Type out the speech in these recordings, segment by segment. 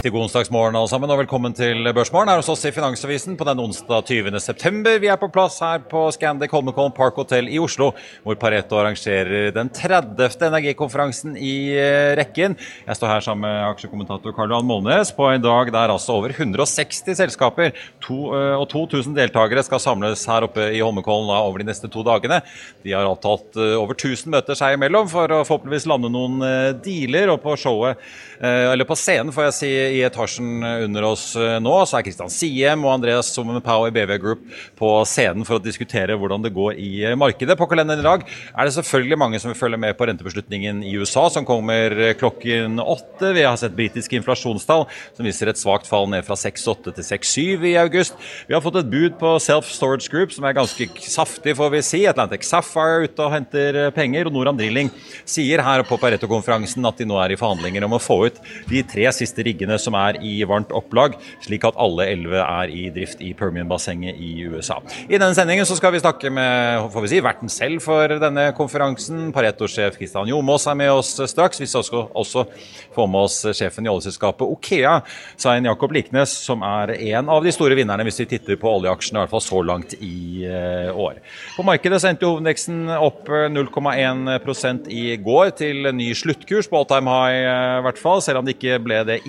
Til god onsdagsmorgen alle sammen, og velkommen til Børsmorgen her hos oss i Finansavisen på den onsdag 20. september. Vi er på plass her på Scandic Holmenkollen Park Hotel i Oslo, hvor Pareto arrangerer den 30. energikonferansen i eh, rekken. Jeg står her sammen med aksjekommentator Karl Johan Molnes på en dag der altså over 160 selskaper to, eh, og 2000 deltakere skal samles her oppe i Holmenkollen over de neste to dagene. De har avtalt eh, over 1000 møter seg imellom for å forhåpentligvis lande noen dealer, og på showet, eller på scenen får jeg si i etasjen under oss eh, nå, så er Kristian Siem og Andreas Sommer Pau i BV Group på scenen for å diskutere hvordan det går i eh, markedet. På kalenderen i dag er det selvfølgelig mange som vil følge med på rentebeslutningen i USA, som kommer eh, klokken åtte. Vi har sett britiske inflasjonstall som viser et svakt fall ned fra 6,8 til 6,7 i august. Vi har fått et bud på Self Storage Group som er ganske saftig, får vi si. Atlantic Sapphire ute og henter penger. Og Noram Drilling sier her på Pareto-konferansen at de nå er i forhandlinger om å få ut de tre siste riggene som er i varmt opplag, slik at alle elleve er i drift i Permian-bassenget i USA. I denne sendingen så skal vi snakke med får vi si, verten selv for denne konferansen. Pareto-sjef Kristian Jomås er med oss straks. Vi skal også, også få med oss sjefen i oljeselskapet Okea, Svein Jakob Liknes, som er en av de store vinnerne hvis vi titter på oljeaksjene, i hvert fall så langt i uh, år. På markedet sendte endte hovedindeksen opp 0,1 i går til ny sluttkurs på all time high, eh, i hvert fall, selv om det ikke ble det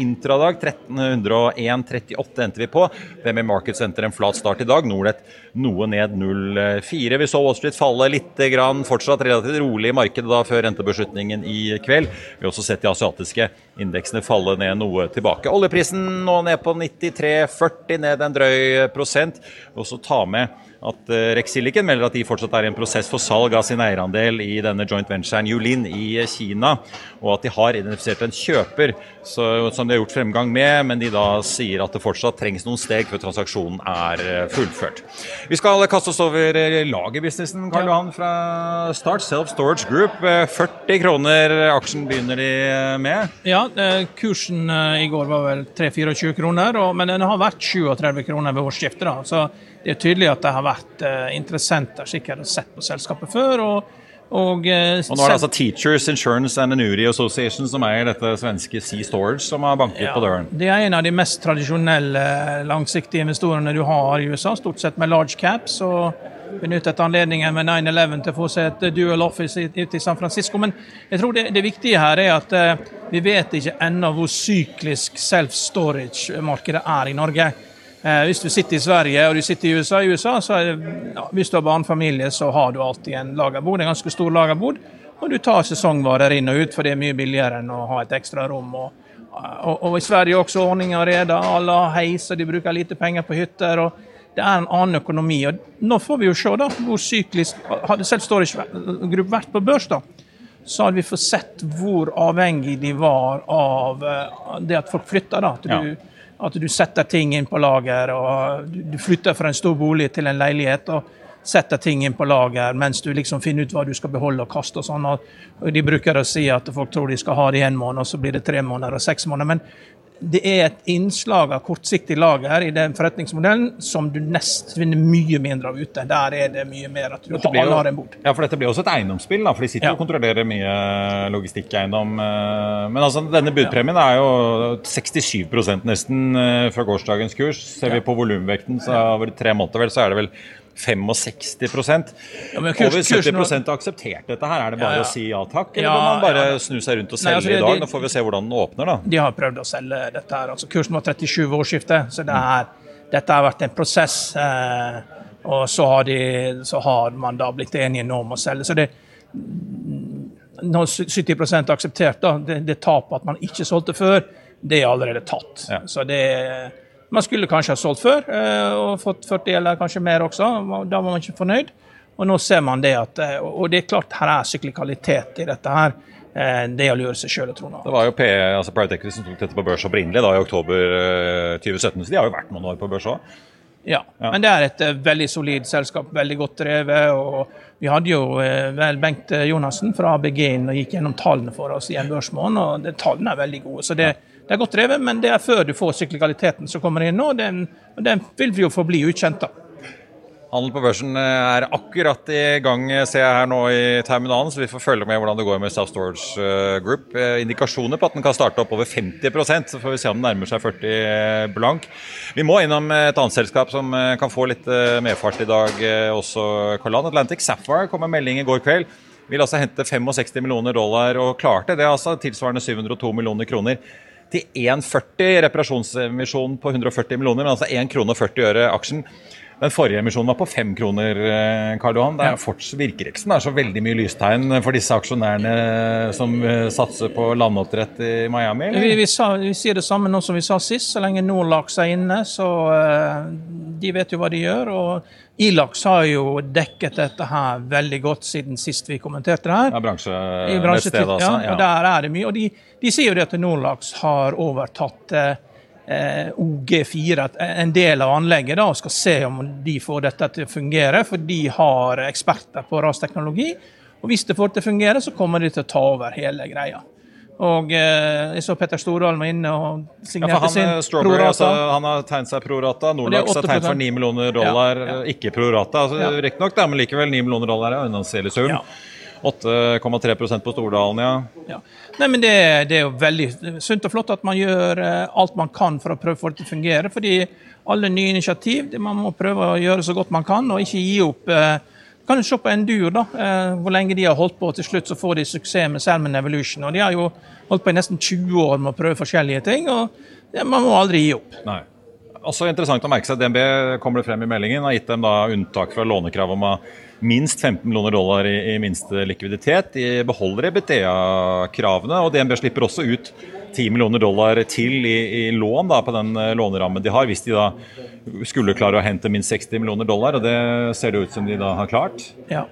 intradag. 1301,38 endte vi på. VMI Market Center en flat start i dag. Nordnett noe ned 0,4. Vi så Wall Street falle litt, grann, fortsatt relativt rolig i markedet da før rentebeslutningen i kveld. Vi har også sett de asiatiske indeksene falle ned noe tilbake. Oljeprisen nå ned på 93,40, ned en drøy prosent. Vi også ta med at eh, Rex Silicon melder at de fortsatt er i en prosess for salg av sin eierandel i denne joint venturen Yulin i Kina, og at de har identifisert en kjøper så, som de har gjort fremgang med, men de da sier at det fortsatt trengs noen steg før transaksjonen er eh, fullført. Vi skal kaste oss over eh, lagerbusinessen, Karl Johan, fra Start Self Storage Group. 40 kroner aksjen begynner de med? Ja, kursen i går var vel 3-24 kroner, men den har vært 37 kroner ved årsskiftet. da, så det er tydelig at det har vært uh, interessenter sikkert sett på selskapet før. og og, uh, og, nå er det altså Teachers Insurance and Annuity Association som eier dette svenske Sea Storage, som har banket ja, på døren. Det er en av de mest tradisjonelle langsiktige investorene du har i USA, stort sett med large caps. og benyttet anledningen med 9-11 til å få seg et dual office ute i San Francisco. Men jeg tror det, det viktige her er at uh, vi vet ikke ennå hvor syklisk self-storage-markedet er i Norge. Eh, hvis du sitter i Sverige og du sitter i USA, i USA så er det, ja, hvis du har barnefamilie, så har du alltid en lagerbod, en ganske stor lagerbod. Og du tar sesongvarer inn og ut, for det er mye billigere enn å ha et ekstra rom. Og, og, og i Sverige også ordninga reda. Alle har heis, og de bruker lite penger på hytter. og Det er en annen økonomi. og Nå får vi jo se da, hvor syklisk Hadde selv Storage Group vært på børs, da, så hadde vi fått sett hvor avhengig de var av eh, det at folk flytta. da, at du at du setter ting inn på lager, og du flytter fra en stor bolig til en leilighet. og setter ting inn på lager mens du liksom finner ut hva du skal beholde og kaste. og sånn. Og de bruker å si at folk tror de skal ha det i én måned, og så blir det tre måneder og seks måneder. Men det er et innslag av kortsiktig lager i den forretningsmodellen som du nest finner mye mindre av ute. Der er det mye mer at du har, jo, har en bord. Ja, for dette blir også et eiendomsspill, da, for de sitter ja. og kontrollerer mye logistikkeiendom. Eh, men altså, denne budpremien er jo 67 nesten eh, fra gårsdagens kurs. Ser vi på volumvekten, så over tre måneder vel, så er det vel 65 ja, kurs, Over 70 har akseptert dette her. Er det bare ja, ja. å si ja takk, eller må man bare snu seg rundt og selge Nei, altså, i dag? Nå får vi se hvordan den åpner, da. De har prøvd å selge dette her. Altså, kursen var 37 ved årsskiftet, så det er, dette har vært en prosess. Eh, og så har, de, så har, man da blitt enige nå om å selge. Så det når 70 har akseptert da, det, det tapet at man ikke solgte før, det er allerede tatt. Så det man skulle kanskje ha solgt før eh, og fått 40 eller kanskje mer også. Da var man ikke fornøyd. Og nå ser man det at eh, Og det er klart her er syklikalitet i dette her. Det det å lure seg sjøl og tro noe. Det var jo PE, altså Private Equity som tok dette på børs opprinnelig da i oktober 2017, så de har jo vært noen år på børs òg. Ja, ja, men det er et veldig solid selskap, veldig godt drevet. og Vi hadde jo vel Bengt Jonassen fra ABG inn og gikk gjennom tallene for oss i en børsmåned, og det, tallene er veldig gode. så det ja det er godt drevet, men det er før du får syklikaliteten som kommer inn nå. Den, den vil vi jo forbli ukjent. da. Handel på børsen eh, er akkurat i gang, eh, ser jeg her nå i terminalen, så vi får følge med hvordan det går med South Storage eh, Group. Indikasjoner på at den kan starte opp over 50 så får vi se om den nærmer seg 40 blank. Vi må innom et annet selskap som kan få litt medfart i dag også, Carlan Atlantic Sapphire kom med melding i går kveld. Vil altså hente 65 millioner dollar, og klarte det, altså tilsvarende 702 millioner kroner til 1,40 reparasjonsemisjon på 140 millioner, men altså 1 krone og 40 øre aksjen. Den forrige emisjonen var på fem kroner. Eh, Karl Johan. Det er fortsatt, virker ikke som det er så veldig mye lystegn for disse aksjonærene som eh, satser på landoppdrett i Miami? Vi, vi, sa, vi, sier det samme nå som vi sa sist. Så lenge Norlax er inne, så uh, de vet jo hva de gjør. og Ilax har jo dekket dette her veldig godt siden sist vi kommenterte det her. Ja, bransjenettsted, altså. Ja, og der er det mye. Og de, de sier jo det at Norlax har overtatt uh, Eh, OG4, en del av anlegget, da, og skal se om de får dette til å fungere. For de har eksperter på rasteknologi. Og hvis det får til å fungere, så kommer de til å ta over hele greia. Og eh, Jeg så Petter Stordalen var inne og signerte ja, sin Strawberry, prorata. Altså, han har tegnet seg prorata. Nordlaks har tegnet for 9 millioner dollar, ja, ja. ikke prorata. Altså, ja. Riktignok, men likevel 9 millioner dollar er en sum. Ja. 8,3% på Stordalen, ja. ja. Nei, men det, det, er jo veldig sunt og flott at man gjør eh, alt man kan for å prøve å få det til å fungere. fordi alle nye initiativ det man må prøve å gjøre så godt man kan, og ikke gi opp. Eh, kan du se på Endur, da, eh, hvor lenge de har holdt på. Til slutt så får de suksess med Salmon Evolution. og De har jo holdt på i nesten 20 år med å prøve forskjellige ting. og Man må aldri gi opp. Nei. Også interessant å merke seg at DNB kommer det frem i meldingen, har gitt dem da unntak fra lånekrav om å minst 15 millioner dollar i, i minste likviditet. De beholder EBTA-kravene, og DNB slipper også ut 10 millioner dollar til i, i lån da, på den eh, lånerammen de har, hvis de da skulle klare å hente minst 60 millioner dollar. og Det ser det ut som de da har klart. Ja.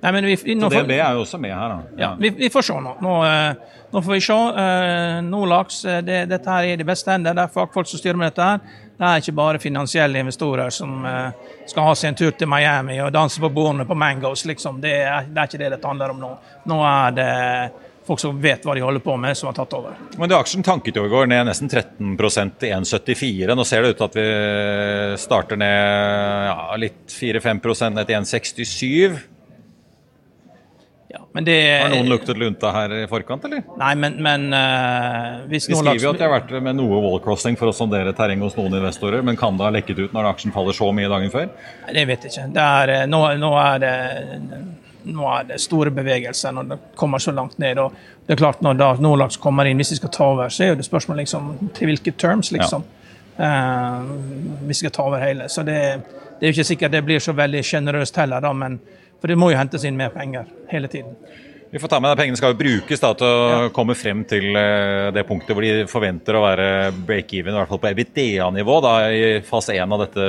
Nei, vi, Så DNB er jo også med her, da. Ja, ja vi, vi, får se nå. Nå, eh, nå får vi se. Eh, Nordlaks, det, dette her er det beste. Det er fagfolk som styrer med dette. her. Det er ikke bare finansielle investorer som uh, skal ha seg en tur til Miami og danse på bordene på Mangos. Liksom. Det, er, det, er, ikke det dette handler om nå. Nå er det folk som vet hva de holder på med, som har tatt over. Men det Aksjen tanket jo i går ned nesten 13% til 1,74. Nå ser det ut til at vi starter ned ja, litt 4-5 ned til 1,67. Ja, det, Har noen luktet lunta her i forkant, eller? Nei, men, men uh, hvis Vi skriver jo at de har vært med noe wallcrossing for å sondere terreng hos noen investorer, men kan det ha lekket ut når aksjen faller så mye dagen før? Nei, Det vet jeg ikke. Er, eh, nå, nå, er det, nå, er det, store bevegelser når det kommer så langt ned. og det er klart Når da Nordlaks kommer inn, hvis de skal ta over, så er det spørsmål liksom, til hvilke terms, liksom. Ja. Uh, vi skal ta over hele. Så det, det er jo ikke sikkert det blir så veldig sjenerøst heller, da, men for det må jo hentes inn mer penger hele tiden. Vi får ta med at Pengene skal jo brukes da, til å ja. komme frem til uh, det punktet hvor de forventer å være break-even, i hvert fall på EBITDA-nivå i fase 1 av dette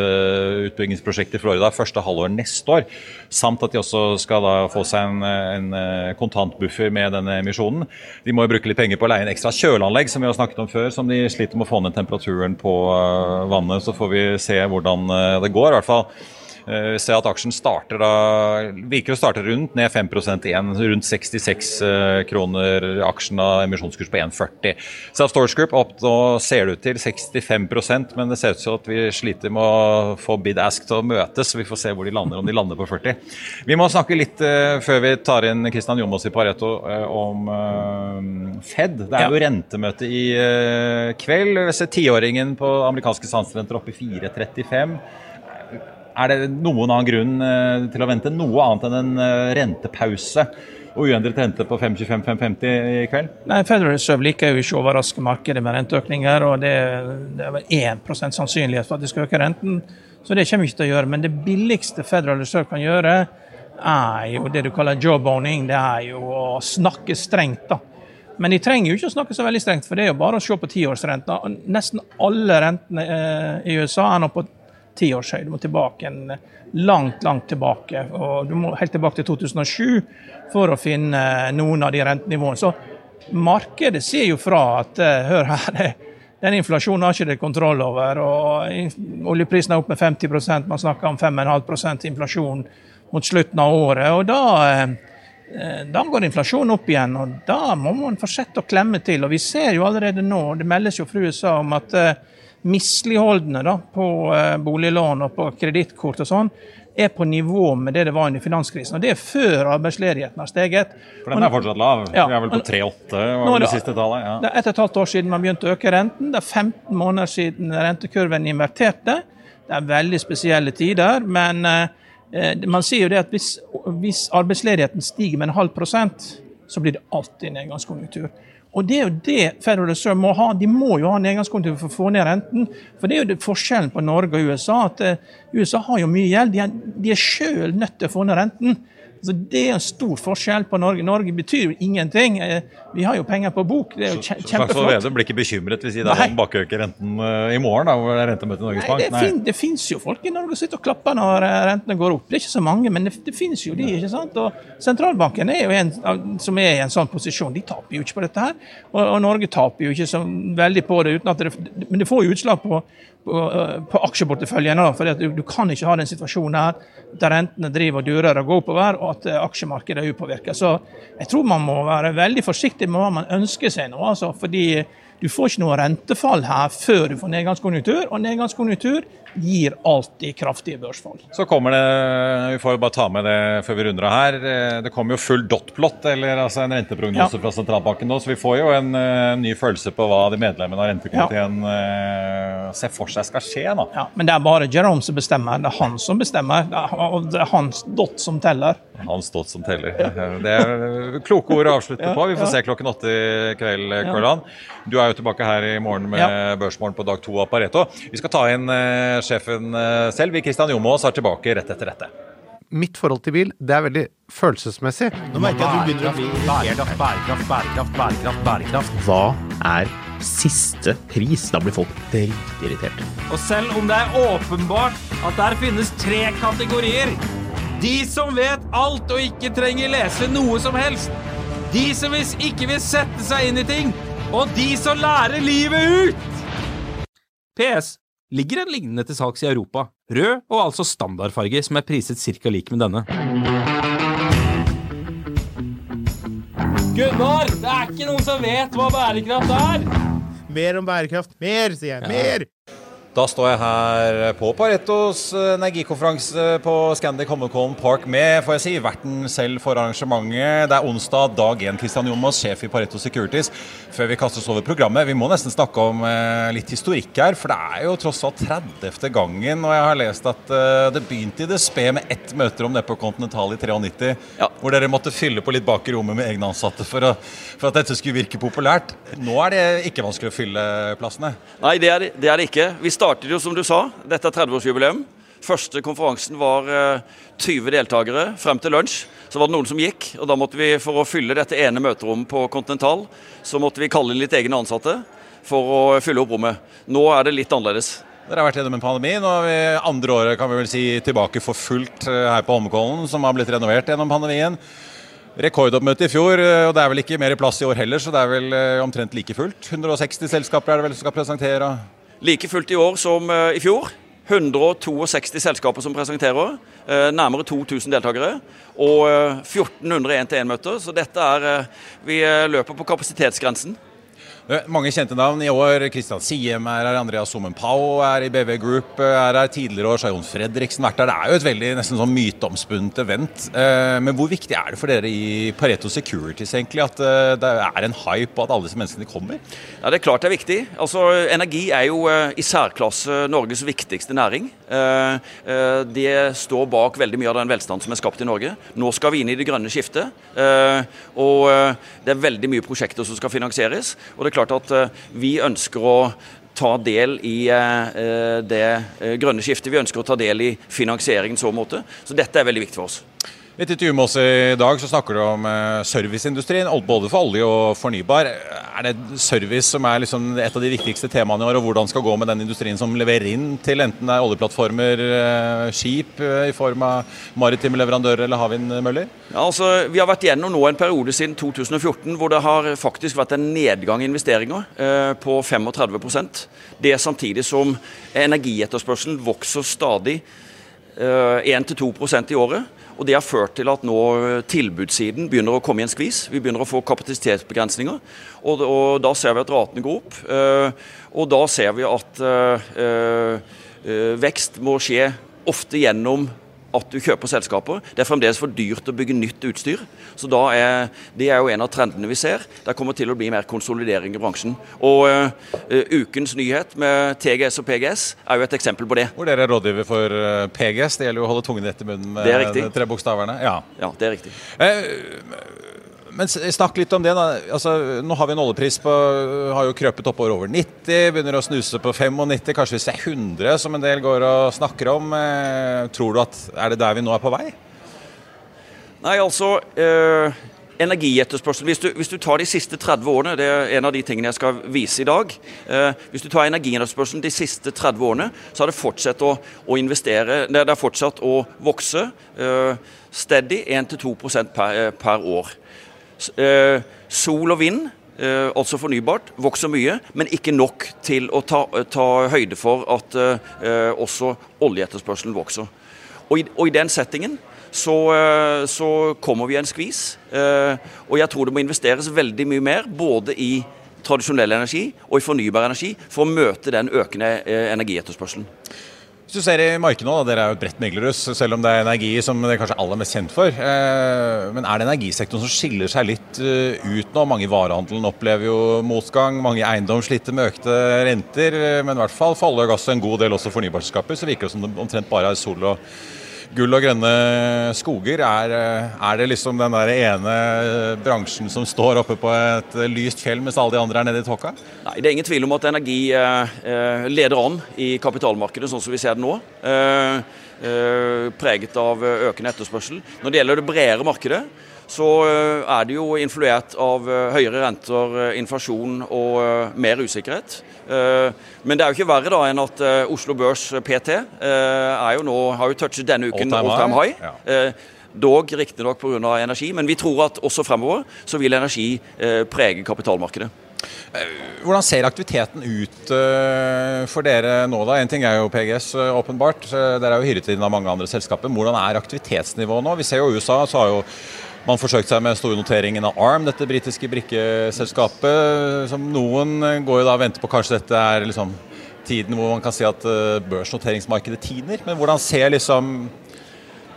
utbyggingsprosjektet i Florida første halvår neste år. Samt at de også skal da få seg en, en uh, kontantbuffer med denne emisjonen. De må jo bruke litt penger på å leie en ekstra kjøleanlegg, som vi har snakket om før, som de sliter med å få ned temperaturen på uh, vannet. Så får vi se hvordan det går. i hvert fall vi eh, ser at aksjen starter da, virker å starte rundt ned 5% igjen. Rundt 66 eh, kroner aksjen av emisjonskurs på 1,40. Self Storage Group opp nå ser det ut til 65% men det ser ut som at vi sliter med å få bid-ask til å møtes. så Vi får se hvor de lander, om de lander på 40. Vi må snakke litt uh, før vi tar inn Kristian Jomås i Pareto om Fed. Det er jo rentemøte i kveld. Vi ser tiåringen på amerikanske sandstrenter oppe i 4,35. Er det noen annen grunn eh, til å vente noe annet enn en eh, rentepause? og uendret rente på 5,25-5,50 i kveld? Nei, Federal Reserve liker jo ikke å overraske markedet med renteøkninger. og Det, er vel 1 sannsynlighet for at de skal øke renten, så det kommer ikke til å gjøre. Men det billigste Federal Reserve kan gjøre, er jo det du kaller job. Det er jo å snakke strengt. da. Men de trenger jo ikke å snakke så veldig strengt, for det er jo bare å se på tiårsrenta. Nesten alle rentene eh, i USA er nå på tiårshøy. Du må tilbake en langt, langt tilbake. og Du må helt tilbake til 2007 for å finne noen av de rentenivåene. Så markedet sier jo fra at eh, hør her, den inflasjonen har ikke det kontroll over. og Oljeprisen er opp med 50% man snakker om 5,5 inflasjon mot slutten av året. og da eh, da går inflasjonen opp igjen, og da må man fortsette å klemme til. og Vi ser jo allerede nå, det meldes jo fra USA om at eh, misligholdne da, på eh, boliglån og på kredittkort og sånn, er på nivå med det det var under finanskrisen. Og det er før arbeidsledigheten har steget. For den er fortsatt lav? Ja. Vi er vel på 3,8 var det, det siste tallet? Ja. Det er ett og et halvt år siden man begynte å øke renten. Det er 15 måneder siden rentekurven inverterte. Det er veldig spesielle tider. Men eh, man sier jo det at hvis, hvis arbeidsledigheten stiger med en halv prosent, så blir det alltid nedgangskonjunktur. Og det er jo det Federal Reserve må ha. De må jo ha nedgangskonto for å få ned renten. For det er jo det forskjellen på Norge og USA. at uh, USA har jo mye gjeld. De er, de sjøl nødt til å få ned renten. Så Det er en stor forskjell på Norge. Norge betyr ingenting. Eh, vi har jo penger på bok. Det er jo kjempeflott. Slagsvold Vedum blir ikke bekymret hvis de bakøker renten eh, i morgen? da, hvor det er rentemøte i Norges Bank? Nei, det, det finnes jo folk i Norge som sitter og klapper når eh, rentene går opp. Det er ikke så mange, men det, det finnes jo de. ikke sant? Og Sentralbanken er jo en som er i en sånn posisjon. De taper jo ikke på dette her. Og, og Norge taper jo ikke så veldig på det, uten at det, men det får jo utslag på på, på aksjeporteføljen. For du, du, kan ikke ha den situasjonen her der rentene driver og durer og går oppover, og at eh, aksjemarkedet er upåvirket. Så jeg tror man må være veldig forsiktig med hva man ønsker seg nå. Altså, fordi du får ikke noe rentefall her før du får nedgangskonjunktur, og nedgangskonjunktur gir alltid kraftige børsfall. Så kommer det, vi får bare ta med det før vi runder av her, det kommer jo full dot-plott, eller altså en renteprognose ja. fra sentralbanken nå, så vi får jo en en ny følelse på hva de medlemmene av rentekomiteen ja. uh, ser for seg skal skje. nå. Ja, Men det er bare Jerome som bestemmer, det er han som bestemmer, og det er hans dot som teller. Hans dot som teller. Det er kloke ord å avslutte på. Vi får se klokken åtte i kveld, Korlan. Du er jo tilbake her i morgen med ja. Børsmorgen på dag to av Pareto. Vi skal ta inn eh, sjefen eh, selv. Vi Kristian Jomås er tilbake rett etter dette. Mitt forhold til bil det er veldig følelsesmessig. Nå merker jeg at du begynner å bli bærekraft, bærekraft, bærekraft, bærekraft, bærekraft. Hva er siste pris? Da blir folk dritirritert. Og selv om det er åpenbart at der finnes tre kategorier De som vet alt og ikke trenger lese noe som helst. De som ikke vil sette seg inn i ting og de som lærer livet ut! PS. Ligger en lignende til salgs i Europa. Rød og altså standardfarge, som er priset ca. lik med denne. Gunnar, det er ikke noen som vet hva bærekraft er! Mer om bærekraft. Mer, sier jeg. Mer! Da står jeg her på Paretos eh, energikonferanse på Scandic Holmenkollen Park med får jeg si, verten selv for arrangementet. Det er onsdag, dag én. Christian Jomas, sjef i Pareto Securities. Før vi kastes over programmet, vi må nesten snakke om eh, litt historikk her. For det er jo tross alt 30. gangen, og jeg har lest at eh, det begynte i det Spe med ett møterom det på Continental i 93, ja. hvor dere måtte fylle på litt bak i rommet med egne ansatte for, å, for, at dette skulle virke populært. Nå er det ikke vanskelig å fylle plassene? Nei, det er det, er det ikke. Vi startet jo, som du sa, dette er 30-årsjubileum. Første konferansen var 20 eh, deltakere frem til lunsj. Så var det noen som gikk, og da måtte vi, for å fylle dette ene møterommet på Continental, så måtte vi kalle inn litt egne ansatte for å fylle opp rommet. Nå er det litt annerledes. Dere har vært gjennom en pandemi. Nå er vi andre året kan vi vel si, tilbake for fullt eh, her på Holmenkollen, som har blitt renovert gjennom pandemien. Rekordoppmøte i fjor, eh, og det er vel ikke mer plass i år heller, så det er vel omtrent like fullt. 160 selskaper er det vel som skal presentere? Like fullt i år som eh, i fjor. 162 selskaper som presenterer. Eh, nærmere 2000 deltakere. Og 1400 eh, 1-til-1-møter. Så dette er Vi løper på kapasitetsgrensen. Mange kjente navn i år. Kristian Siem er her, Andreas Sommen Pau er i BV Group er her. Tidligere år har Jon Fredriksen vært her. Det er jo et veldig nesten sånn myteomspunnet event. Eh, men hvor viktig er det for dere i Pareto Securities egentlig at eh, det er en hype og at alle disse menneskene kommer? Ja, Det er klart det er viktig. Altså, Energi er jo eh, i særklasse Norges viktigste næring. Det står bak veldig mye av den velstanden som er skapt i Norge. Nå skal vi inn i det grønne skiftet. Og det er veldig mye prosjekter som skal finansieres. og det er klart at eh, vi ønsker å ta del i eh, det grønne skiftet. Vi ønsker å ta del i finansieringen i så måte. Så dette er veldig viktig for oss. I et intervju med oss i dag så snakker du om eh, serviceindustrien, både for olje og fornybar. Er det service som er liksom et av de viktigste temaene i år, og hvordan skal det gå med den industrien som leverer inn til enten det er oljeplattformer, eh, skip eh, i form av maritime leverandører eller havvindmøller? Ja, altså, vi har vært gjennom nå en periode siden 2014 hvor det har faktisk vært en nedgang i investeringer eh, på 35% Det samtidig som energietterspørselen vokser stadig eh, 1-2% i året. Og Det har ført til at nå tilbudssiden begynner å komme i en skvis. Vi begynner å få kapasitetsbegrensninger. Og, og da ser vi at ratene går opp. Uh, og da ser vi at uh, uh, vekst må skje ofte gjennom at du kjøper selskaper. Det er fremdeles for dyrt å bygge nytt utstyr. Så da er, Det er jo en av trendene vi ser. Det kommer til å bli mer konsolidering i bransjen. Og uh, ukens nyhet med TGS og PGS er jo et eksempel på det. Hvor dere er rådgiver for PGS. Det gjelder jo å holde tungen rett i munnen med de tre bokstavene. Ja. ja, det er riktig. Eh, men snakk litt om det. da. Altså, nå har vi en oljepris på har jo krøpet oppover over 90, begynner å snuse på 95, kanskje hvis det er 100, som en del går og snakker om. Eh, tror du at Er det der vi nå er på vei? Nei, altså eh, Energietterspørsel hvis, hvis, du tar de siste 30 årene, det er en av de tingene jeg skal vise i dag. Eh, hvis du tar energietterspørselen de siste 30 årene, så har det fortsatt å, å investere Det har fortsatt å vokse eh, steady 1-2 per, eh, per år. Eh, sol og vind, eh, altså fornybart, vokser mye, men ikke nok til å ta, ta høyde for at eh, også oljeetterspørselen vokser. Og i, og i den settingen så, så, kommer vi i en skvis. Og jeg tror det må investeres veldig mye mer, både i tradisjonell energi og i fornybar energi, for å møte den økende energietterspørselen. Hvis du ser i markedet nå, da, Dere er jo et bredt meglerhus, selv om det er energi som dere kanskje er aller mest kjent for. Eh, men er det energisektoren som skiller seg litt eh, ut nå? Mange i varehandelen opplever jo motgang. Mange eiendom sliter med økte renter. Eh, men i hvert fall for olje og gass og en god del også fornybarselskaper, så virker det som det omtrent bare er sol og gull og grønne skoger. Er, er, det liksom den der ene bransjen som står oppe på et lyst fjell, mens alle de andre er nede i tåka? Nei, Det er ingen tvil om at energi eh, eh, leder an i kapitalmarkedet, sånn som vi ser det nå. Eh, eh preget av økende etterspørsel. Når det gjelder det bredere markedet, så eh, er det jo influert av eh, høyere renter, eh, inflasjon og mer usikkerhet. Men det er jo ikke verre da enn at Oslo Børs PT er jo nå, har jo touchet denne uken all time high. Ja. Dog riktignok pga. energi, men vi tror at også fremover så vil energi prege kapitalmarkedet. Hvordan ser aktiviteten ut for dere nå, da? En ting er jo PGS, åpenbart. Dere er jo hyret inn av mange andre selskaper. Hvordan er aktivitetsnivået nå? Vi ser jo USA, så har jo man forsøkte seg med store noteringen av ARM, dette britiske brikkeselskapet. som Noen går jo da og venter på kanskje dette er liksom tiden hvor man kan si at eh, børsnoteringsmarkedet tiner. Men hvordan ser liksom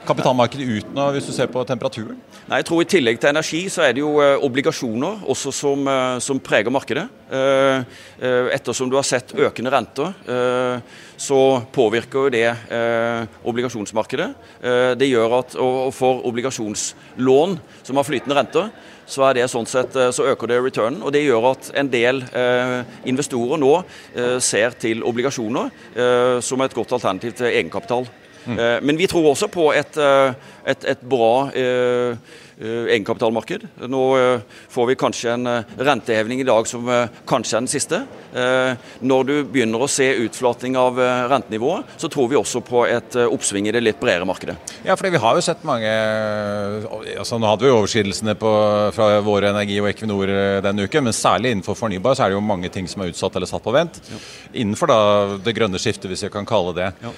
kapitalmarkedet ut nå, hvis du ser på temperaturen? Nei, jeg tror I tillegg til energi så er det jo eh, obligasjoner også som, eh, som preger markedet. Eh, eh, ettersom du har sett økende renter, eh, så påvirker jo det eh, obligasjonsmarkedet. det gjør at, For obligasjonslån som har flytende renter, så, sånn sett, så øker det returnen. og Det gjør at en del investorer nå ser til obligasjoner som et godt alternativ til egenkapital. Mm. Men vi tror også på et, eh, et, et bra eh, egenkapitalmarked. Nå får vi kanskje en renteheving i dag som kanskje er den siste. Når du begynner å se utflating av rentenivået, så tror vi også på et oppsving i det litt bredere markedet. Ja, for vi har jo sett mange altså Nå hadde vi overskridelsene på, fra Våre Energi og Equinor denne uken, men særlig innenfor fornybar så er det jo mange ting som er utsatt eller satt på vent. Ja. Innenfor da det grønne skiftet, hvis vi kan kalle det. Ja.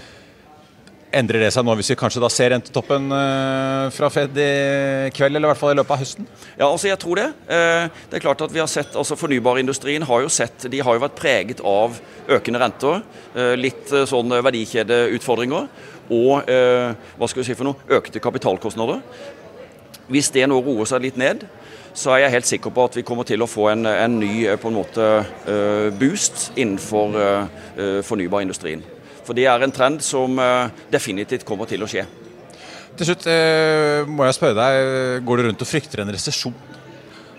Endrer det seg nå hvis vi kanskje da ser rentetoppen eh, fra Fed i kveld, eller i hvert fall i løpet av høsten? Ja, altså jeg tror det. Eh, det er klart at vi har sett, altså Fornybarindustrien har jo sett, de har jo vært preget av økende renter. Eh, litt sånn verdikjedeutfordringer. Og hva skal vi si for noe, økte kapitalkostnader. Hvis det nå roer seg litt ned, så er jeg helt sikker på at vi kommer til å få en, en ny på en måte boost innenfor fornybarindustrien. For det er en trend som eh, definitivt kommer til å skje. Til slutt eh, må jeg spørre deg, går du rundt og frykter en resesjon?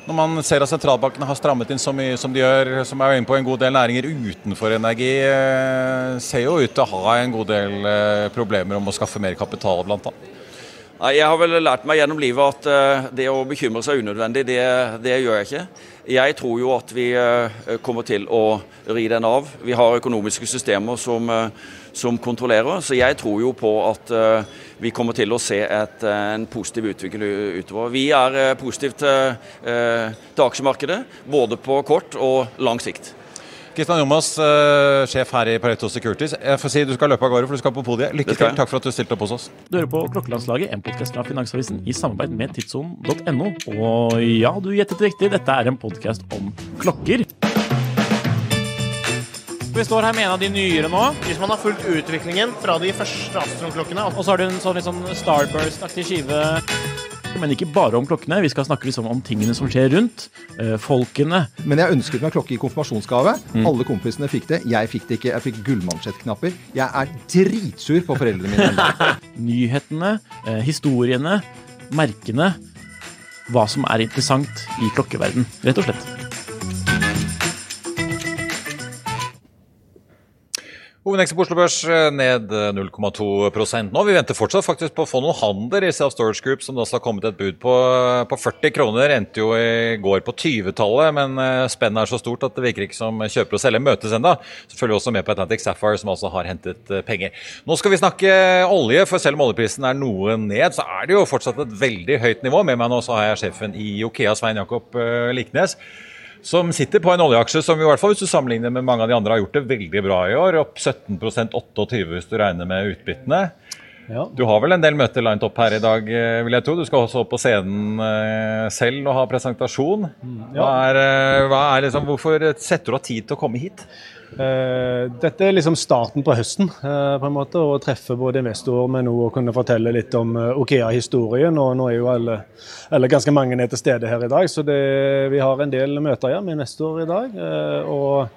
Når man ser at sentralbankene har strammet inn så mye som de gjør, som er inne på en god del næringer utenfor energi, eh, ser jo ut til å ha en god del problemer om å skaffe mer kapital, blant annet. Jeg har vel lært meg gjennom livet at det å bekymre seg unødvendig, det, det gjør jeg ikke. Jeg tror jo at vi kommer til å ri den av. Vi har økonomiske systemer som, som kontrollerer, så jeg tror jo på at vi kommer til å se et, en positiv utvikling utover. Vi er positive til, til aksjemarkedet, både på kort og lang sikt. Kristian Jomas, uh, sjef her i Pareto Securities. Jeg får si Du skal løpe av gårde, for du skal på podiet. Lykke til. Takk for at du stilte opp hos oss. Du hører på Klokkelandslaget, en podkast fra Finansavisen i samarbeid med tidssonen.no. Og ja, du gjettet riktig, dette er en podkast om klokker. Vi står her med en av de nyere nå, Hvis man har fulgt utviklingen fra de første Astron-klokkene og så har du en sånn litt sånn Starburst-aktig skive. Men ikke bare om klokkene, vi skal snakke liksom om tingene som skjer rundt. eh, folkene. Men jeg ønsket meg klokke i konfirmasjonsgave. Alle kompisene fikk det. Jeg fikk det ikke. Jeg fikk gullmansjettknapper. Jeg er dritsur på foreldrene mine. nyhetene, eh, historiene, merkene. Hva som er interessant i klokkeverden, rett og slett. Hovedindeksen på Oslo Børs eh, ned eh, 0,2% nå. Vi venter fortsatt faktisk på å få noen handler i Self Storage Group, som det også har kommet et bud på, eh, på 40 kroner. Endte jo i går på 20-tallet, men eh, spennet er så stort at det virker ikke som kjøper og selger møtes enda. Så følger vi også med på Atlantic Sapphire, som altså har hentet eh, penger. Nå skal vi snakke olje, for selv om oljeprisen er noe ned, så er det jo fortsatt et veldig høyt nivå. Med meg nå så har jeg sjefen i Okea, Svein Jakob eh, Liknes som sitter på en oljeaksje som i hvert fall hvis du sammenligner med mange av de andre har gjort det veldig bra i år. Opp 17% 28 hvis du regner med utbyttene. Du har vel en del møter lined opp her i dag, eh, vil jeg tro. Du skal også opp på scenen eh, selv og ha presentasjon. Hva er, eh, hva er liksom, hvorfor setter du av tid til å komme hit? Eh, dette er liksom starten på høsten, eh, på en måte, å treffe både investorer, men noe å kunne fortelle litt om eh, Okea-historien. og Nå er jo alle, eller ganske mange er til stede her i dag, så det, vi har en del møter ja, med investorer i dag. og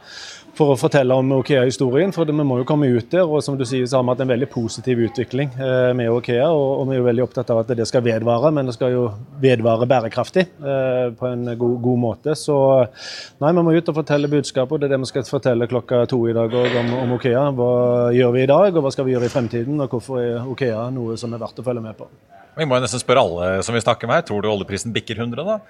for å fortelle om Okea-historien, for vi må jo komme ut der. og som du sier, så har vi hatt en veldig positiv utvikling eh, med Okea, og, vi er jo veldig opptatt av at det skal vedvare, men det skal jo vedvare bærekraftig eh, på en god, god måte. Så nei, vi må ut og fortelle budskapet, og det er det vi skal fortelle klokka to i dag òg om, om Okea. Hva gjør vi i dag, og hva skal vi gjøre i fremtiden, og hvorfor er Okea noe som er verdt å følge med på. Vi må jo nesten spørre alle som vi snakker med. Tror du oljeprisen bikker 100, da?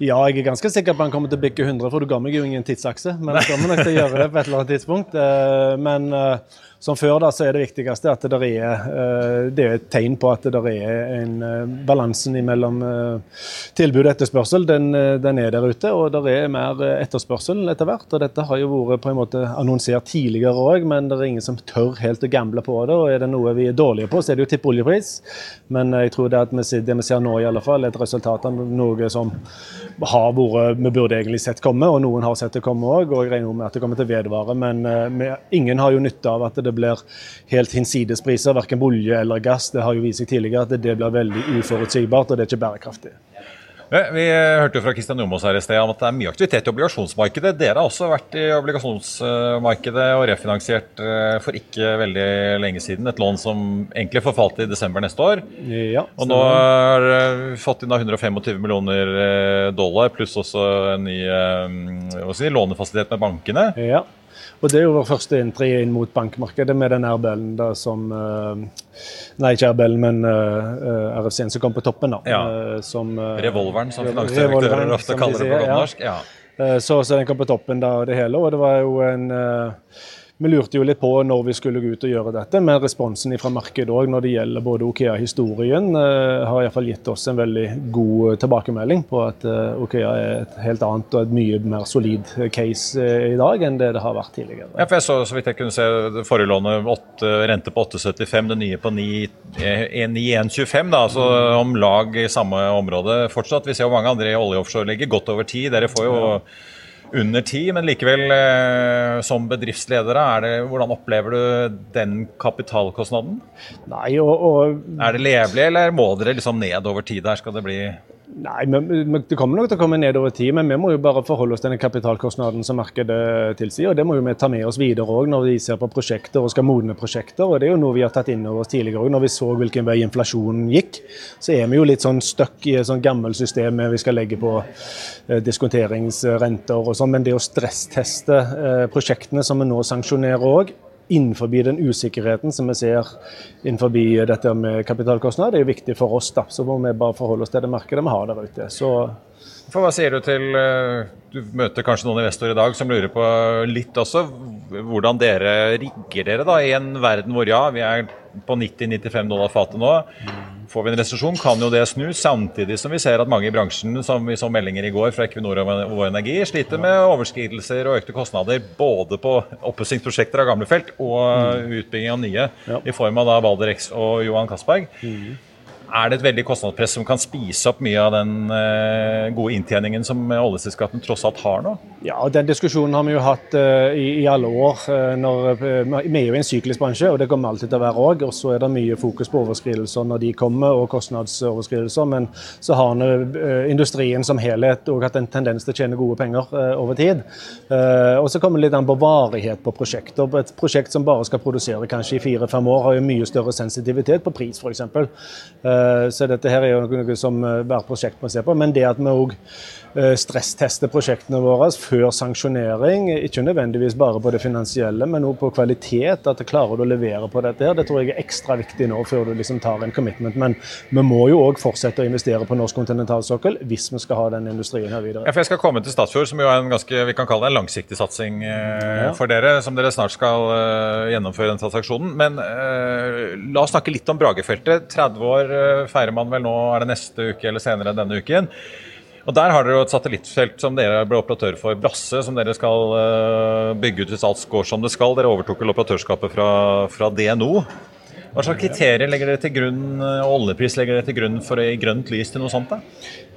Ja, jeg er ganske sikker på at han kommer til å bikke 100, for du ga meg jo ingen tidsakse. Men jeg kommer nok til å gjøre det på et eller annet tidspunkt. Eh, Men eh, som før da, så er det viktigste at det er, eh, det er et tegn på at det er en eh, balansen mellom eh, tilbud og etterspørsel. Den, den er der ute, og det er mer etterspørsel etter hvert. og Dette har jo vært på en måte annonsert tidligere òg, men det er ingen som tør helt å gamble på det. og Er det noe vi er dårlige på, så er det jo tippoljepris. Men jeg tror det at vi, det vi ser nå, i alle fall, er et resultat av noe som har vært Vi burde egentlig sett komme, og noen har sett det komme òg. Og jeg regner med at det kommer til å vedvare. Men ingen har jo nytte av at det blir helt hinsidespriser, verken på olje eller gass. Det har jo vist seg tidligere at det blir veldig uforutsigbart, og det er ikke bærekraftig. Vi hørte jo fra Kristian Jomås her i sted om at det er mye aktivitet i obligasjonsmarkedet. Dere har også vært i obligasjonsmarkedet og refinansiert eh, for ikke veldig lenge siden et lån som egentlig forfalt i desember neste år. Ja, Og nå har dere fått inn da 125 millioner eh, dollar, pluss også en ny eh, si, lånefasilitet med bankene. Ja. Og det er jo vår første inntre inn mot bankmarkedet med den RBL-en da som eh, Nei, ikke RBL, men uh, RFC-en som kom på toppen, da. Ja. eh, som, eh, Revolveren, som finansdirektører ofte kaller det på godt ja. norsk. Ja. Eh, Så, så den kom på toppen da, det hele. Og det var jo en eh, Vi lurte jo litt på når vi skulle gå ut og gjøre dette, men responsen fra markedet òg når det gjelder både Okea-historien, uh, har iallfall gitt oss en veldig god tilbakemelding på at eh, Okea er et helt annet og et mye mer solid case eh, i dag enn det det har vært tidligere. Ja, for jeg så, så vidt jeg kunne se, det forrige lånet 8, rente på 8,75, det nye på 9 eh, 9,125, da, altså om lag i samme område fortsatt. Vi ser jo mange andre i olje offshore ligger godt over tid. Dere får jo under ti, men likevel eh, som bedriftsledere, er det, hvordan opplever du den kapitalkostnaden? Nei, og, og Er det levelig, eller må dere liksom ned over tid der? Skal det bli Nei, men, Det kommer nok til å komme ned over tid, men vi må jo bare forholde oss til den kapitalkostnaden som markedet tilsier. og Det må jo vi ta med oss videre òg når vi ser på prosjekter og skal modne prosjekter. og Det er jo noe vi har tatt inn over oss tidligere òg. Når vi så hvilken vei inflasjonen gikk, så er vi jo litt sånn stuck i et sånn gammelt system vi skal legge på eh, diskonteringsrenter og sånn. Men det å stressteste eh, prosjektene som vi nå sanksjonerer òg, innenfor den usikkerheten som vi ser innenfor dette med kapitalkostnad, det er jo viktig for oss. da. Så må vi bare forholde oss til det markedet vi har der ute. Så For hva sier du til eh, Du møter kanskje noen investorer i dag som lurer på litt også hvordan dere rigger dere da i en verden hvor ja, vi er på 90-95 dollar fatet nå. Får vi en resesjon, kan jo det snu, samtidig som vi ser at mange i bransjen, som vi så meldinger i går fra Equinor og Vår Energi, sliter med overskridelser og økte kostnader både på oppussingsprosjekter av gamle felt og utbygging av nye, i form av da Balder X og Johan Castberg. Er det et veldig kostnadspress som kan spise opp mye av den eh, gode inntjeningen som oljeselskapene tross alt har nå? Ja, Den diskusjonen har vi jo hatt uh, i, i, alle år. Uh, når, vi er jo i en syklisk bransje, og det kommer alltid til å være òg. Og så er det mye fokus på overskridelser når de kommer, og kostnadsoverskridelser. Men så har industrien som helhet òg hatt en tendens til å tjene gode penger over tid. og så kommer det litt an på varighet på prosjekter. Et prosjekt som bare skal produsere kanskje i fire-fem år, har jo mye større sensitivitet på pris, f.eks. så dette her er jo noe som hvert prosjekt må se på. Men det at vi òg stresstester prosjektene våre før sanksjonering. Ikke nødvendigvis bare på det finansielle, men også på kvalitet. At du klarer å levere på dette. her. Det tror jeg er ekstra viktig nå før du liksom tar en commitment. Men vi må jo òg fortsette å investere på norsk kontinentalsokkel hvis vi skal ha den industrien her videre. Ja, for jeg skal komme til Statfjord, som jo er en ganske vi kan kalle det en langsiktig satsing eh, ja. for dere. Som dere snart skal eh, gjennomføre den transaksjonen. Men eh, la oss snakke litt om Bragefeltet. 30 år eh, feirer man vel nå, er det neste uke eller senere denne uken. Og Der har dere jo et satellittfelt som dere ble operatør for, Brasse, som dere skal uh, bygge ut hvis alt går som det skal. Dere overtok vel operatørskapet fra, fra DNO. Hva slags kriterier legger dere til grunn, og eh, oljepris legger dere til grunn for å gi grønt lys til noe sånt? da?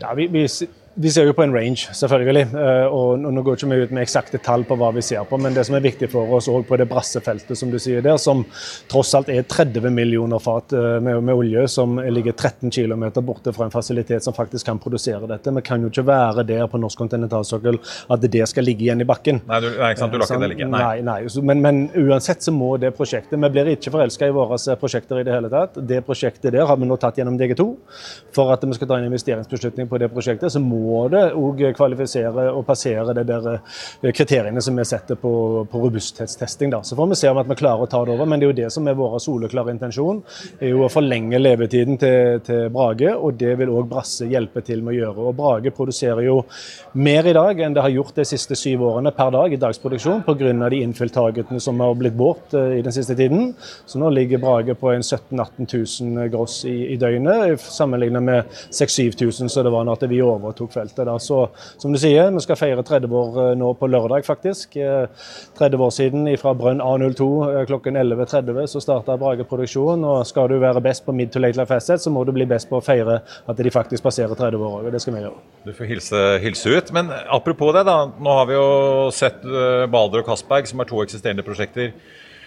Ja, vi, vi vi ser jo på en range, selvfølgelig. Eh, og Nå går ikke vi ut med eksakte tall på hva vi ser på, men det som er viktig for oss òg på det brassefeltet som du sier der, som tross alt er 30 millioner fat eh, med, med olje, som ligger 13 km borte fra en fasilitet som faktisk kan produsere dette. Vi kan jo ikke være der på norsk kontinentalsokkel at det skal ligge igjen i bakken. Nei, du, nei ikke sant, du lar ikke det ligge. Nei, nei. nei. Men, men, uansett så må det prosjektet Vi blir ikke forelska i våre prosjekter i det hele tatt. Det prosjektet der har vi nå tatt gjennom DG2. For at vi skal ta en investeringsbeslutning på det prosjektet, så må må og kvalifisere og passere det der eh, kriteriene som vi setter på, på robusthetstesting. Da. Så får vi se om at vi klarer å ta det over, men det er jo det som er vår soleklare intensjon. er jo Å forlenge levetiden til, til Brage, og det vil òg Brasse hjelpe til med å gjøre. Og Brage produserer jo mer i dag enn det har gjort de siste syv årene per dag i dagsproduksjon pga. de innfylltargetene som har blitt bort uh, i den siste tiden. Så nå ligger Brage på en 17 000-18 000 gross i, i døgnet, sammenlignet med 6000-7000 som det var når vi overtok feltet. Da. Så som du sier, vi skal feire 30 år eh, nå på lørdag, faktisk. 30 eh, år siden fra brønn A02 eh, klokken 11.30 så starta Brage produksjon. Og skal du være best på mid to late life asset, så må du bli best på å feire at de faktisk passerer 30 år òg. Det skal vi gjøre. Du får hilse, hilse, ut. Men apropos det, da. Nå har vi jo sett Balder og Castberg, som er to eksisterende prosjekter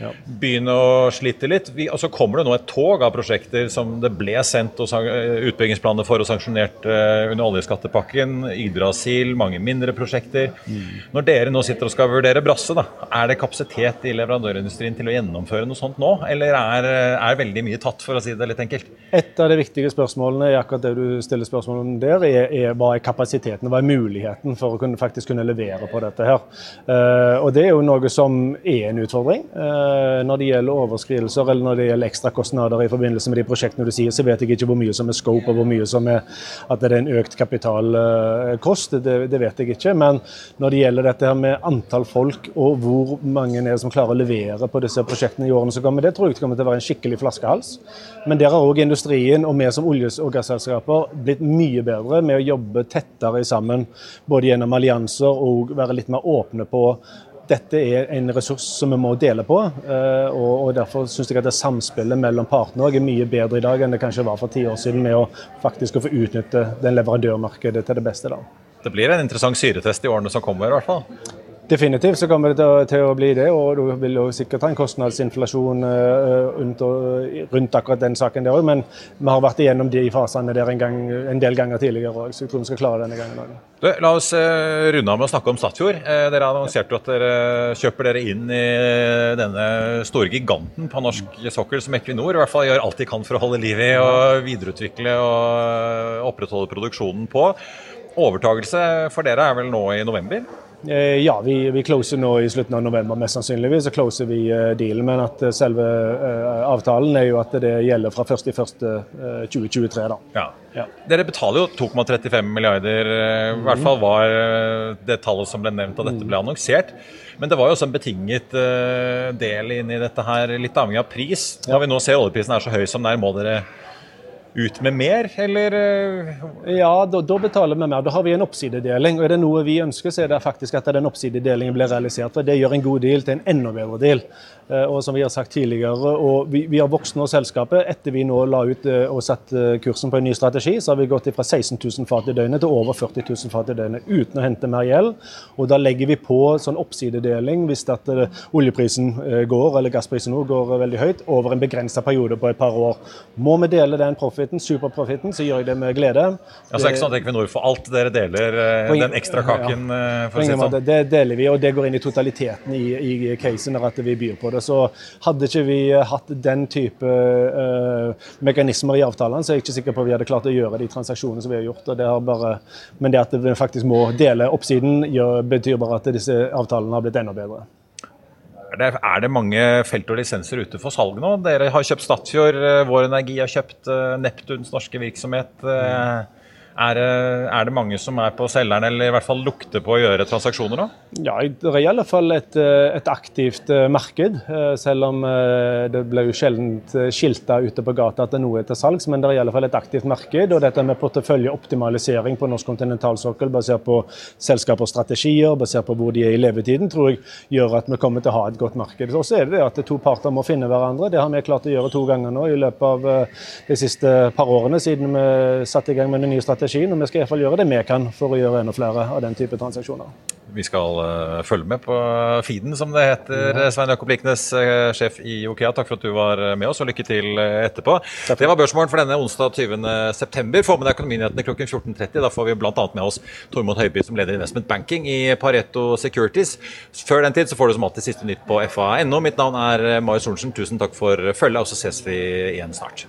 ja. begynne å slite litt. Vi, og så kommer det nå et tog av prosjekter som det ble sendt eh, utbyggingsplaner for og sanksjonert uh, under oljeskattepakken. Yggdrasil, mange mindre prosjekter. Mm. Når dere nå sitter og skal vurdere Brasse, da, er det kapasitet i leverandørindustrien til å gjennomføre noe sånt nå? Eller er, er veldig mye tatt, for å si det litt enkelt? Et av de viktige spørsmålene i akkurat det du stiller spørsmål om der, er, er hva er kapasiteten, hva er muligheten for å kunne, faktisk kunne levere på dette her. Uh, og det er jo noe som er en utfordring. Uh, når det gjelder overskridelser eller når det gjelder ekstrakostnader i forbindelse med de prosjektene du sier, så vet jeg ikke hvor mye som er scope og hvor mye som er at det er en økt kapitalkost. Det, det vet jeg ikke. Men når det gjelder dette her med antall folk og hvor mange er det som klarer å levere på disse prosjektene i årene som kommer, det tror jeg kommer til å være en skikkelig flaskehals. Men der har òg industrien og vi som olje- og gasselskaper blitt mye bedre med å jobbe tettere sammen, både gjennom allianser og være litt mer åpne på dette er en ressurs som vi må dele på. Eh, og Derfor syns jeg at det samspillet mellom partene er mye bedre i dag enn det kanskje var for ti år siden, med å faktisk få utnytte den leverandørmarkedet til det beste. da. Det blir en interessant syretest i årene som kommer, i hvert fall. Definitivt så kommer det til å, bli det, og du vil jo sikkert ha en kostnadsinflasjon uh, rundt, akkurat den saken der òg. Men vi har vært igjennom de fasene der en, gang, en del ganger tidligere òg, så jeg tror vi skal klare denne gangen òg. La oss uh, runde av med å snakke om Statfjord. Uh, dere annonserte jo at dere kjøper dere inn i denne store giganten på norsk sokkel som Equinor i hvert fall gjør alt de kan for å holde liv i og videreutvikle og opprettholde produksjonen på. Overtagelse for dere er vel nå i november? Eh, ja, vi, vi closer nå i slutten av november, mest sannsynligvis. Så closer vi uh, dealen. Men at uh, selve avtalen er jo at det gjelder fra 1.1.2023. da. Ja. ja. Dere betaler jo 2,35 milliarder. I hvert fall var det tallet som ble nevnt da dette ble annonsert. Men det var jo også en betinget del inn i dette her, litt avhengig av pris. Når vi nå ser oljeprisen er så høy som den er, må dere ut med mer, eller? Ja, da, da, betaler vi mer. Da har vi en oppsidedeling. og Er det noe vi ønsker, så er det faktisk at den oppsidedelingen blir realisert. for Det gjør en god deal til en enda bedre deal. Eh, og som vi har sagt tidligere, og vi, vi har vokst nå selskapet. Etter vi nå la ut eh, og satte kursen på en ny strategi, så har vi gått fra 16 000 fat i døgnet til over 40 000 fat i døgnet uten å hente mer gjeld. Og da legger vi på sånn oppsidedeling hvis at oljeprisen går, eller gassprisen nå går veldig høyt, over en begrensa periode på et par år. Må vi dele den profiten, superprofiten, så gjør jeg det med glede. Ja, så er det ikke sånn at Equinor får alt, dere deler den ekstra kaken? Ja, for å si det sånn. Det deler vi, og det går inn i totaliteten i, i casen at vi byr på det Så hadde ikke vi hatt den type uh, mekanismer i avtalene, så er jeg ikke sikker på at vi hadde klart å gjøre de transaksjonene som vi har gjort. Det har bare, men det at vi faktisk må dele oppsiden, gjør, betyr bare at disse avtalene har blitt enda bedre. Er det, er det, mange felt og lisenser ute for salg nå? Dere har kjøpt Statfjord, eh, Vår Energi har kjøpt Neptuns norske virksomhet. Uh, er, er, det mange som er på selgeren, eller i hvert fall lukter på å gjøre transaksjoner nå? Ja, det er i alle fall et, eh, et aktivt eh, marked. Eh, selv om det blir jo sjelden skilta ute på gata at det noe er til salgs, men det er i alle fall et aktivt marked. Og dette med porteføljeoptimalisering på norsk kontinentalsokkel basert på selskapers strategier, basert på hvor de er i levetiden, tror jeg gjør at vi kommer til å ha et godt marked. Og så er det det at to parter må finne hverandre. Det har vi klart å gjøre to ganger nå i løpet av de siste par årene siden vi satte i gang med den nye strategien strategien, og vi skal i hvert fall gjøre det vi kan for å gjøre enda flere av den type transaksjoner. Vi skal uh, følge med på feeden, som det heter. Ja. Svein Jakob Liknes, uh, sjef i Okea, takk for at du var med oss, og lykke til etterpå. Takk. Det var børsmålen for denne onsdag 20.9. Få med deg Økonominyhetene klokken 14.30. Da får vi bl.a. med oss Tormod Høiby, som leder Investment Banking i Pareto Securities. Før den tid så får du som alltid siste nytt på fa.no. Mitt navn er Marius Sorensen. Tusen takk for følget, og så ses vi igjen snart.